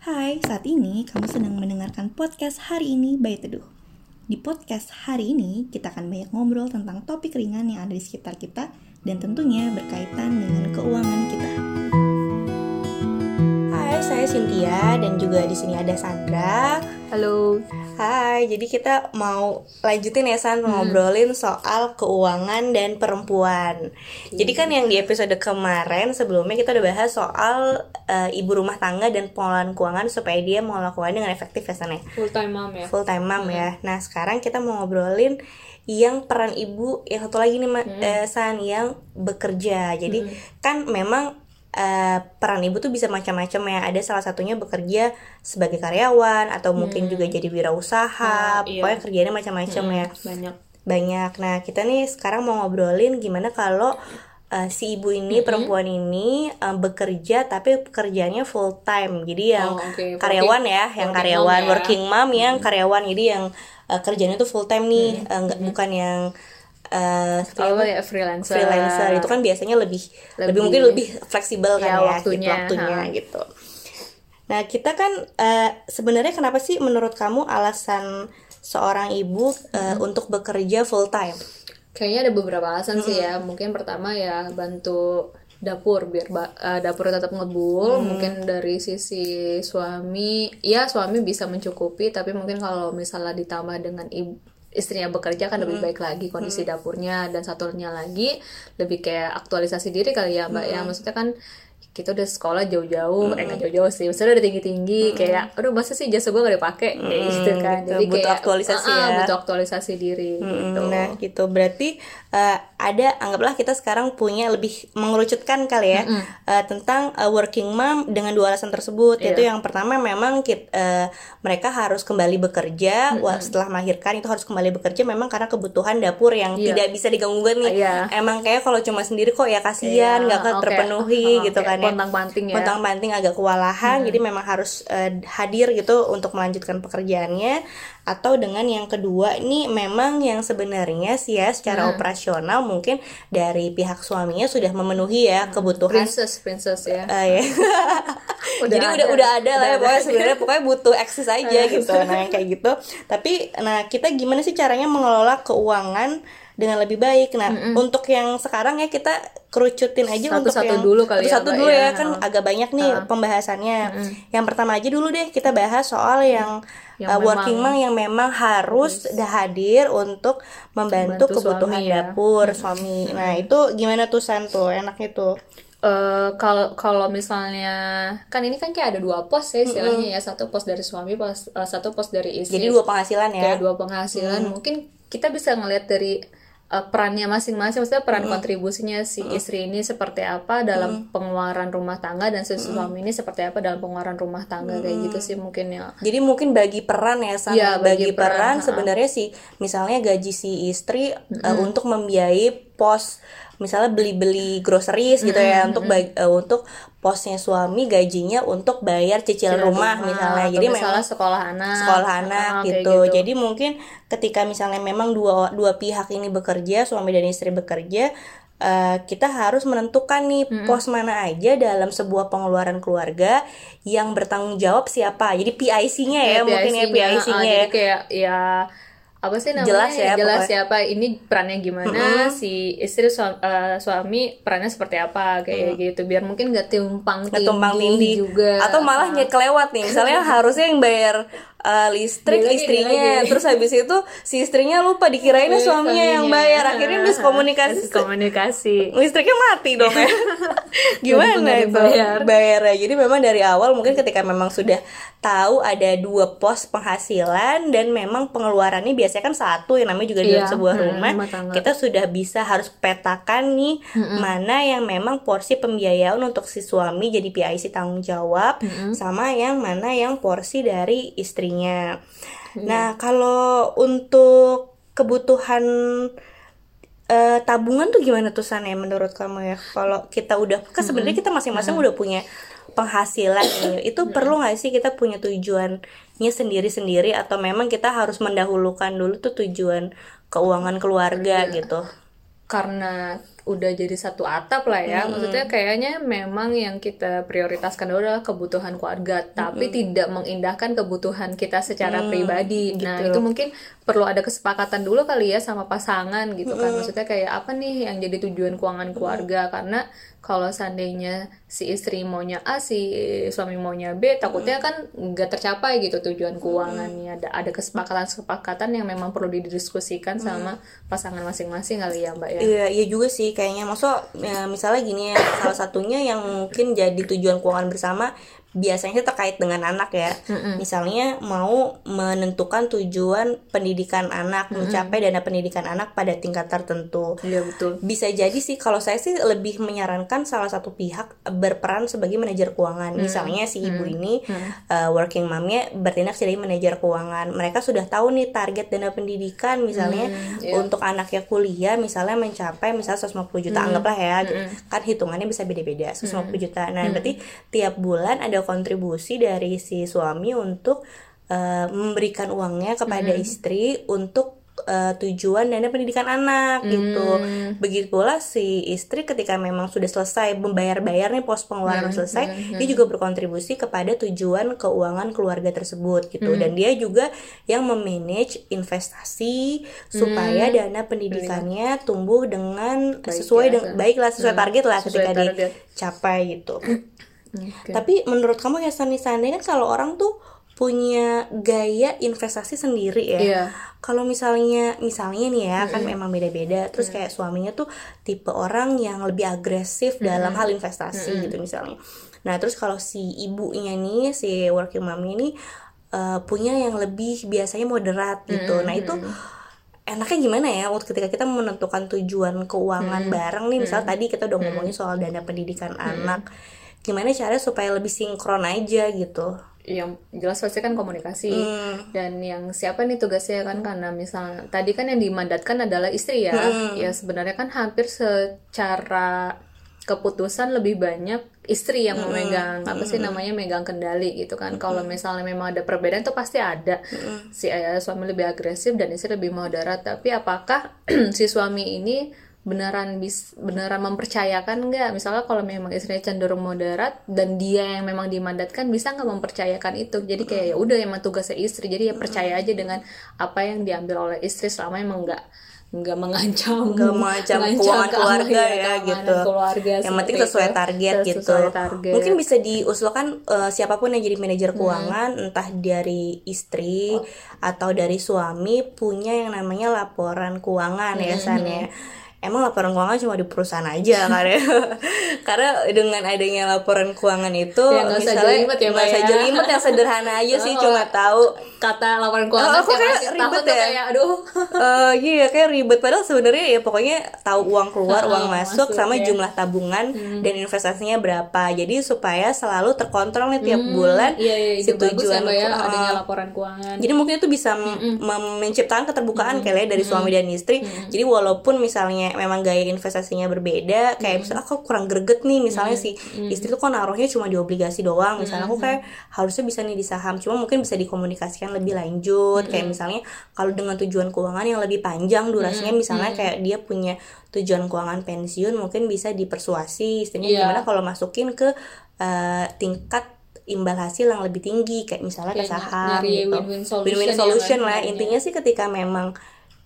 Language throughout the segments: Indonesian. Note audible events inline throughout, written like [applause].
Hai, saat ini kamu sedang mendengarkan podcast hari ini by Teduh. Di podcast hari ini, kita akan banyak ngobrol tentang topik ringan yang ada di sekitar kita dan tentunya berkaitan dengan keuangan kita. Hai, saya Cynthia dan juga di sini ada Sandra. Halo. Hai, jadi kita mau lanjutin ya San ngobrolin soal keuangan dan perempuan. Jadi kan yang di episode kemarin sebelumnya kita udah bahas soal eh, ibu rumah tangga dan pengelolaan keuangan supaya dia mengelola keuangan dengan efektif ya San ya. Full time mom ya. Full time mom ya. Nah, sekarang kita mau ngobrolin yang peran ibu yang satu lagi nih Ma- eh, San yang bekerja. Jadi kan memang eh, peran ibu tuh bisa macam-macam ya. Ada salah satunya bekerja sebagai karyawan atau mungkin juga jadi wirausaha. Ah, iya. Pokoknya kerjanya macam-macam ya. Banyak. Banyak. Nah, kita nih sekarang mau ngobrolin gimana kalau eh, si ibu ini perempuan ini eh, bekerja tapi pekerjaannya full time. Jadi yang Oh, oke. karyawan Working- ya, yang working karyawan mom ya. working mom yang karyawan. Jadi yang eh, kerjanya tuh full time nih, Eh, nggak bukan yang eh, Kalau ya freelancer. freelancer itu kan biasanya lebih lebih, Lebih- mungkin lebih fleksibel kan Ya, ya, waktunya, gitu, waktunya ha. gitu. Nah kita kan eh, sebenarnya kenapa sih menurut kamu alasan seorang ibu eh, untuk bekerja full time? Kayaknya ada beberapa alasan sih ya. Mungkin pertama ya bantu dapur biar eh, dapur tetap ngebul. Mungkin dari sisi suami, ya suami bisa mencukupi. Tapi mungkin kalau misalnya ditambah dengan ibu istrinya bekerja kan lebih baik lagi kondisi dapurnya dan satunya lagi lebih kayak aktualisasi diri kali ya mbak ya. Maksudnya kan kita udah sekolah jauh-jauh eh nggak jauh-jauh sih maksudnya udah tinggi-tinggi kayak aduh masa sih jasa gue gak dipakai? Kayak gitu kan. gitu. jadi Butuh kayak aktualisasi ya. butuh aktualisasi diri gitu. Nah gitu. Berarti eh, ada anggaplah kita sekarang punya lebih mengerucutkan kali ya eh, tentang eh, working mom dengan dua alasan tersebut. Yaitu yang pertama memang kit- eh, mereka harus kembali bekerja wah, setelah melahirkan itu harus kembali bekerja memang karena kebutuhan dapur yang Iya. tidak bisa diganggu nih. Iya. emang kayak kalau cuma sendiri kok ya kasihan nggak Iya, oke. terpenuhi Heeh, gitu kan ya pontang-panting ya. pontang-panting agak kewalahan jadi memang harus eh, hadir gitu untuk melanjutkan pekerjaannya atau dengan yang kedua ini memang yang sebenarnya sih ya secara operasional mungkin dari pihak suaminya sudah memenuhi ya kebutuhan princess princess ya Eh, ya. [laughs] Udah Jadi udah ada. udah ada lah ya Udah pokoknya sebenarnya pokoknya butuh eksis aja gitu. Nah yang kayak gitu. Tapi nah kita gimana sih caranya mengelola keuangan dengan lebih baik. Nah untuk yang sekarang ya kita kerucutin aja untuk Satu-satu yang dulu kali ya, satu Mbak, dulu ya, ya. kan agak banyak nih pembahasannya. Yang pertama aja dulu deh kita bahas soal yang, Yang uh, working mom memang- yang memang harus hadir untuk membantu, Membantu kebutuhan suami ya. dapur suami. Nah itu gimana tuh Santo enaknya tuh? Eh, kalau kalau misalnya kan ini kan kayak ada dua pos ya istilahnya ya satu pos dari suami pos eh, satu pos dari istri Jadi dua penghasilan ya. kayak dua penghasilan mungkin kita bisa ngelihat dari eh, perannya masing-masing maksudnya peran kontribusinya si istri ini seperti apa dalam pengeluaran rumah tangga dan si suami ini seperti apa dalam pengeluaran rumah tangga kayak gitu sih mungkin ya. Jadi mungkin bagi peran ya San, Iya, bagi, bagi peran, peran, sebenarnya sih misalnya gaji si istri uh, untuk membiayai pos misalnya beli-beli groceries gitu ya untuk bag- uh, untuk posnya suami gajinya untuk bayar cicilan rumah, misalnya. atau Jadi misalnya memang sekolah anak sekolah anak ah, kayak gitu. Jadi mungkin ketika misalnya memang dua dua pihak ini bekerja, suami dan istri bekerja, eh, kita harus menentukan nih pos mana aja dalam sebuah pengeluaran keluarga yang bertanggung jawab siapa. Jadi PIC-nya ya, mungkin ya PIC-nya, PIC-nya ah, ya. jadi kayak ya apa sih namanya? Jelas ya, jelas pokoknya. siapa ini perannya gimana si istri suami, suami perannya seperti apa kayak gitu. Biar mungkin gak tumpang Nggak tumpang tindih tindih. juga. Atau malah nyet kelewat nih. Misalnya harusnya yang bayar uh, listrik lagi, istrinya. lagi. terus habis itu si istrinya lupa dikirainnya suaminya yang bayar. Akhirnya miskomunikasi. komunikasi. Listriknya mati dong ya. [laughs] Gimana itu? bayar. Ya. Jadi memang dari awal mungkin ketika memang sudah tahu ada dua pos penghasilan dan memang pengeluarannya biasanya kan satu yang namanya juga dalam Iya, sebuah hmm, rumah kita sudah bisa harus petakan nih mana yang memang porsi pembiayaan untuk si suami jadi PIC tanggung jawab sama yang mana yang porsi dari istrinya nah kalau untuk kebutuhan eh, tabungan tuh gimana tuh San ya menurut kamu ya? Kalau kita udah kan sebenarnya kita masing-masing udah punya penghasilan nih. [coughs] Itu perlu nggak sih kita punya tujuannya sendiri-sendiri atau memang kita harus mendahulukan dulu tuh tujuan keuangan keluarga gitu? Karena udah jadi satu atap lah ya. Hmm. Maksudnya kayaknya memang yang kita prioritaskan adalah kebutuhan keluarga, tapi hmm. tidak mengindahkan kebutuhan kita secara hmm, pribadi. Nah, gitu. Nah, itu mungkin perlu ada kesepakatan dulu kali ya sama pasangan gitu kan. Maksudnya kayak apa nih yang jadi tujuan keuangan keluarga karena kalau seandainya si istri maunya A, si suami maunya B, takutnya kan nggak tercapai gitu tujuan keuangannya. Ada ada kesepakatan-kesepakatan yang memang perlu didiskusikan sama pasangan masing-masing kali ya, Mbak ya. Iya, iya juga sih kayaknya. Maksud ya, misalnya gini ya, salah satunya yang mungkin jadi tujuan keuangan bersama biasanya terkait dengan anak ya. Mm-hmm. Misalnya mau menentukan tujuan pendidikan anak, mm-hmm. mencapai dana pendidikan anak pada tingkat tertentu. Iya betul. Bisa jadi sih kalau saya sih lebih menyarankan salah satu pihak berperan sebagai manajer keuangan. Mm-hmm. Misalnya si ibu mm-hmm. ini mm-hmm. uh, working momnya bertindak sebagai manajer keuangan. Mereka sudah tahu nih target dana pendidikan misalnya mm-hmm. yeah. untuk anaknya kuliah misalnya mencapai misalnya 150 juta mm-hmm. anggaplah ya. Mm-hmm. Kan hitungannya bisa beda-beda 150 mm-hmm. juta. Nah, mm-hmm. berarti tiap bulan ada kontribusi dari si suami untuk uh, memberikan uangnya kepada hmm. istri untuk uh, tujuan dana pendidikan anak gitu. hmm. gitu. Begitu pula si istri ketika memang sudah selesai membayar-bayar nih pos pengeluaran hmm. selesai, hmm. dia juga berkontribusi kepada tujuan keuangan keluarga tersebut gitu. Hmm. Dan dia juga yang memanage investasi supaya hmm. dana pendidikannya tumbuh dengan baik sesuai ya, dengan baiklah sesuai hmm. target lah sesuai ketika target. dicapai gitu. Okay. Tapi menurut kamu ya Sani Sani kan kalau orang tuh punya gaya investasi sendiri ya. Yeah. Kalau misalnya misalnya nih ya mm -hmm. kan memang beda-beda. Terus mm -hmm. kayak suaminya tuh tipe orang yang lebih agresif mm -hmm. dalam hal investasi mm -hmm. gitu misalnya. Nah terus kalau si ibunya nih si working mom ini uh, punya yang lebih biasanya moderat gitu. Mm -hmm. Nah itu enaknya gimana ya waktu ketika kita menentukan tujuan keuangan hmm. bareng nih misal hmm. tadi kita udah ngomongin soal dana pendidikan hmm. anak gimana caranya supaya lebih sinkron aja gitu yang jelas pasti kan komunikasi hmm. dan yang siapa nih tugasnya kan karena misalnya tadi kan yang dimandatkan adalah istri ya hmm. ya sebenarnya kan hampir secara keputusan lebih banyak istri yang hmm. memegang apa sih hmm. namanya megang kendali gitu kan hmm. kalau misalnya memang ada perbedaan itu pasti ada hmm. si ayah suami lebih agresif dan istri lebih moderat tapi apakah [clears throat] si suami ini beneran bis beneran mempercayakan nggak misalnya kalau memang istrinya cenderung moderat dan dia yang memang dimandatkan bisa nggak mempercayakan itu jadi kayak ya udah emang tugasnya istri jadi ya percaya aja dengan apa yang diambil oleh istri selama emang nggak nggak mengancam nggak mengancam keuangan keluarga ya, ya gitu keluarga yang penting sesuai target sesuai gitu target. mungkin bisa diusulkan uh, siapa pun yang jadi manajer keuangan hmm. entah dari istri oh. atau dari suami punya yang namanya laporan keuangan ya, hmm. ya san ya emang laporan keuangan cuma di perusahaan aja [laughs] ya karena dengan adanya laporan keuangan itu ya, gak misalnya nggak ya, usah jelimet yang sederhana aja sih oh, cuma tahu. kata laporan keuangan oh, kayak ribet ya? kayak aduh. Uh, [laughs] iya kayak ribet. Padahal sebenarnya ya pokoknya tahu uang keluar uang masuk, masuk sama ya. jumlah tabungan hmm. dan investasinya berapa. Jadi supaya selalu terkontrol nih tiap hmm, bulan iya, iya, si tujuan ya, ya, adanya laporan keuangan. Jadi mungkin itu bisa hmm. menciptakan keterbukaan hmm. kayak ya dari suami dan istri. Hmm. jadi walaupun misalnya memang gaya investasinya berbeda kayak mm. misalnya aku kurang greget nih misalnya mm. si mm. istri tuh kok naruhnya cuma di obligasi doang misalnya mm. aku kayak harusnya bisa nih di saham cuma mungkin bisa dikomunikasikan lebih lanjut mm. kayak misalnya kalau dengan tujuan keuangan yang lebih panjang durasinya mm. misalnya kayak dia punya tujuan keuangan pensiun mungkin bisa dipersuasi istrinya yeah. gimana kalau masukin ke uh, tingkat imbal hasil yang lebih tinggi kayak misalnya kayak ke saham gitu win-win solution, win-win solution ya, lah intinya sih ketika memang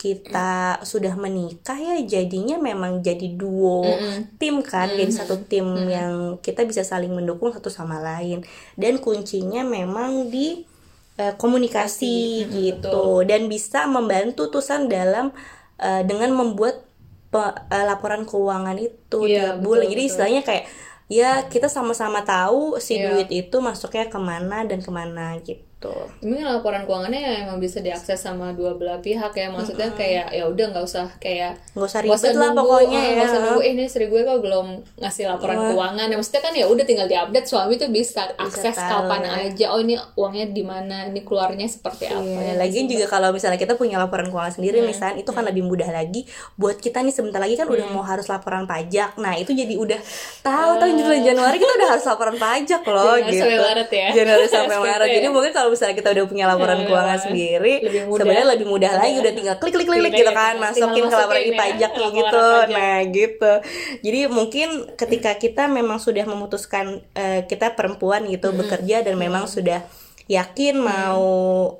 kita sudah menikah ya jadinya memang jadi duo mm -hmm. tim kan mm -hmm. jadi satu tim mm -hmm. yang kita bisa saling mendukung satu sama lain dan kuncinya memang di uh, komunikasi mm -hmm. gitu Betul. dan bisa membantu tusan dalam uh, dengan membuat pe, uh, laporan keuangan itu yeah, tiap bulan jadi istilahnya kayak ya kita sama-sama tahu si yeah. duit itu masuknya ke mana dan ke mana gitu gitu. Ini laporan keuangannya emang bisa diakses sama dua belah pihak ya. Maksudnya mm -hmm. kayak ya udah nggak usah kayak nggak usah ribet lah pokoknya ya. Nggak usah nunggu eh, ini istri gue kok belum ngasih laporan Wah. keuangan. Ya maksudnya kan ya udah tinggal diupdate suami tuh bisa, bisa akses tahu. kapan aja. Oh ini uangnya di mana, ini keluarnya seperti iya, apa. Ya, lagi juga kalau misalnya kita punya laporan keuangan sendiri hmm. misalnya itu kan hmm. lebih mudah lagi buat kita nih sebentar lagi kan hmm. udah mau harus laporan pajak. Nah, itu jadi udah tahu uh. tahun Januari kita udah harus laporan pajak loh Januari gitu. sampai Maret ya. Januari sampai [laughs] Maret. Jadi mungkin kalau misalnya kita udah punya laporan Ya, keuangan sendiri sebenarnya lebih mudah lagi udah tinggal klik klik klik klik Iya, gitu iya, kan masukin ke laporan masukin ya, gitu. pajak. nah gitu. Jadi mungkin ketika kita memang sudah memutuskan eh, kita perempuan gitu bekerja dan memang sudah yakin mau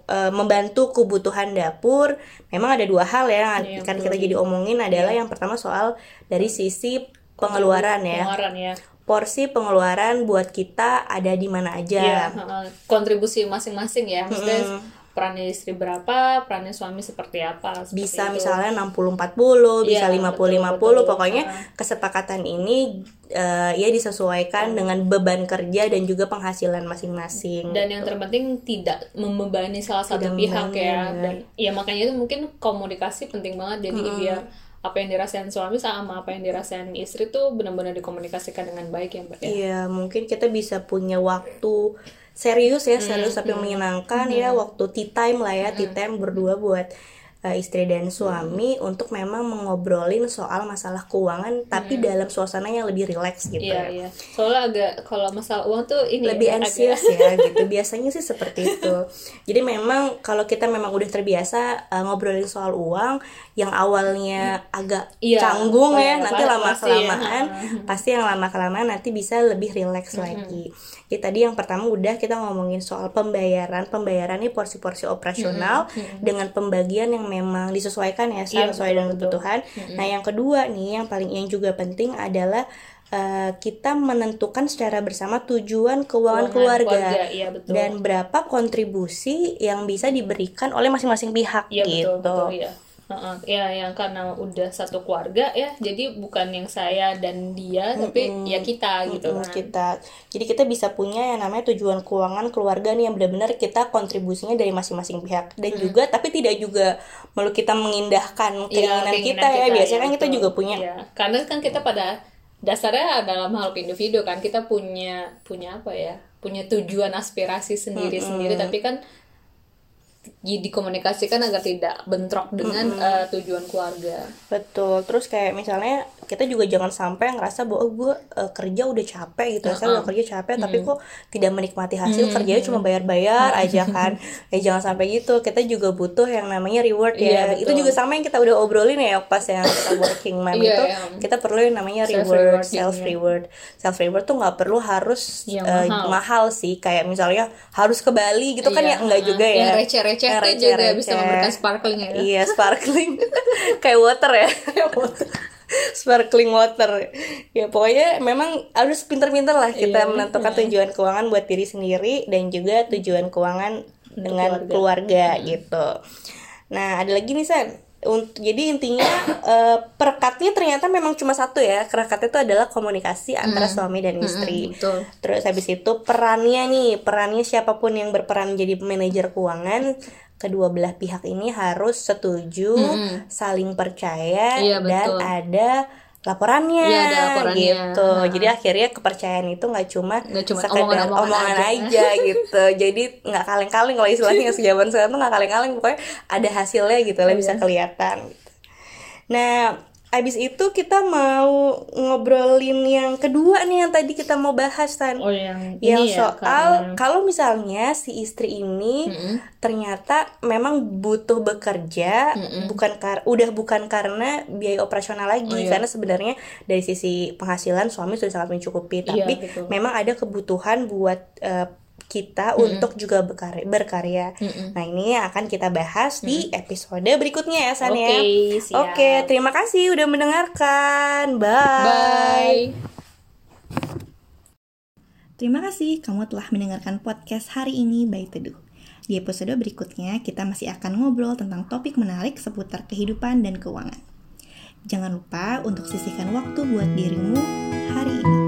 eh, membantu kebutuhan dapur memang ada dua hal ya yang Iya, akan betul. kita jadi omongin adalah yang pertama soal dari sisi pengeluaran ya. pengeluaran ya porsi pengeluaran buat kita ada di mana aja heeh. kontribusi masing-masing ya maksudnya perannya istri berapa perannya suami seperti apa seperti bisa itu. misalnya 60-40, bisa Iya, 50-50, betul, betul. pokoknya Ah. kesepakatan ini eh, ya disesuaikan dengan beban kerja dan juga penghasilan masing-masing. dan yang terpenting tidak membebani salah satu Tidak pihak membebani, ya ya. dan ya makanya itu mungkin komunikasi penting banget jadi biar apa yang dirasain suami sama apa yang dirasain istri tuh benar-benar dikomunikasikan dengan baik ya mbak ya? Iya, mungkin kita bisa punya waktu serius ya, serius tapi menyenangkan ya, waktu tea time lah ya, tea time berdua buat eh, istri dan suami untuk memang mengobrolin soal masalah keuangan tapi dalam suasana yang lebih rileks gitu. iya iya. Soalnya agak kalau masalah uang tuh ini lebih ya, agak- anxious [laughs] ya gitu. Biasanya sih seperti itu. Jadi memang kalau kita memang udah terbiasa uh, ngobrolin soal uang yang awalnya agak Iya, canggung ya iya, nanti lama ya. kelamaan [laughs] pasti yang lama kelamaan nanti bisa lebih rileks lagi. Jadi tadi yang pertama udah kita ngomongin soal pembayaran. Pembayaran ini porsi-porsi operasional dengan pembagian yang memang disesuaikan ya Iya, sesuai dengan kebutuhan nah yang kedua nih yang paling yang juga penting adalah uh, kita menentukan secara bersama tujuan keuangan Keuangan keluarga, keluarga, iya, betul. dan berapa kontribusi yang bisa diberikan oleh masing-masing pihak Iya gitu. betul betul ya. Heeh. Ya yang karena udah satu keluarga ya, jadi bukan yang saya dan dia, tapi ya kita gitu Mm, kan. kita jadi kita bisa punya yang namanya tujuan keuangan keluarga nih yang benar-benar kita kontribusinya dari masing-masing pihak dan juga tapi tidak juga perlu kita mengindahkan Iya, keinginan, keinginan kita, ya biasanya kan kita juga punya Iya. Karena kan kita pada dasarnya dalam makhluk individu kan kita punya punya apa ya? Punya tujuan aspirasi sendiri-sendiri, tapi kan dikomunikasikan agar tidak bentrok dengan eh, tujuan keluarga. Betul. Terus kayak misalnya kita juga jangan sampai ngerasa bahwa oh, gue eh, kerja udah capek gitu. Saya udah kerja capek tapi kok tidak menikmati hasil kerjanya cuma bayar-bayar aja kan. Ya [laughs] jangan sampai gitu. Kita juga butuh yang namanya reward ya. Iya, itu juga sama yang kita udah obrolin ya pas yang kita working mom [laughs] Iya, itu iya. kita perlu yang namanya reward, Self-rewarding, self reward. Self reward tuh nggak perlu harus Yang eh, mahal. mahal sih. Kayak misalnya harus ke Bali gitu kan Iya, ya enggak heeh. juga ya. Yang receh-receh Yang tuh juga bisa memberikan sparkling ya. Iya, sparkling. [laughs] Kayak water ya. [laughs] sparkling water. Ya pokoknya memang harus pinter-pinter lah kita Iya, menentukan tujuan keuangan buat diri sendiri dan juga tujuan keuangan dengan keluarga, gitu. Nah, ada lagi nih San. Untuk, jadi intinya [coughs] eh, perekatnya ternyata memang cuma satu ya. Perekatnya itu adalah komunikasi antara suami dan istri. betul. Terus habis itu perannya nih, perannya siapa pun yang berperan jadi manajer keuangan, kedua belah pihak ini harus setuju, saling percaya Iya, dan betul. ada laporannya, Iya, ada laporannya. gitu. Nah. Jadi akhirnya kepercayaan itu nggak cuma cuma sekedar omongan-omongan omongan aja. aja [laughs] gitu. Jadi nggak kaleng-kaleng kalau istilahnya sejaman sekarang tuh nggak kaleng-kaleng, pokoknya ada hasilnya gitu lah Iya. bisa kelihatan. Gitu. Nah, abis itu kita mau ngobrolin yang kedua nih yang tadi kita mau bahas Tan. Oh yang yang ini ya, soal karena- kalau misalnya si istri ini ternyata memang butuh bekerja bukan kar udah bukan karena biaya operasional lagi Oh, iya. karena sebenarnya dari sisi penghasilan suami sudah sangat mencukupi Iya, tapi betul. memang ada kebutuhan buat eh, kita untuk juga berkarya, berkarya. Nah ini akan kita bahas di episode berikutnya ya San ya. Oke, siap. Oke, terima kasih udah mendengarkan. Bye. Bye. Terima kasih kamu telah mendengarkan podcast hari ini by Teduh. Di episode berikutnya, kita masih akan ngobrol tentang topik menarik seputar kehidupan dan keuangan. Jangan lupa untuk sisihkan waktu buat dirimu hari ini.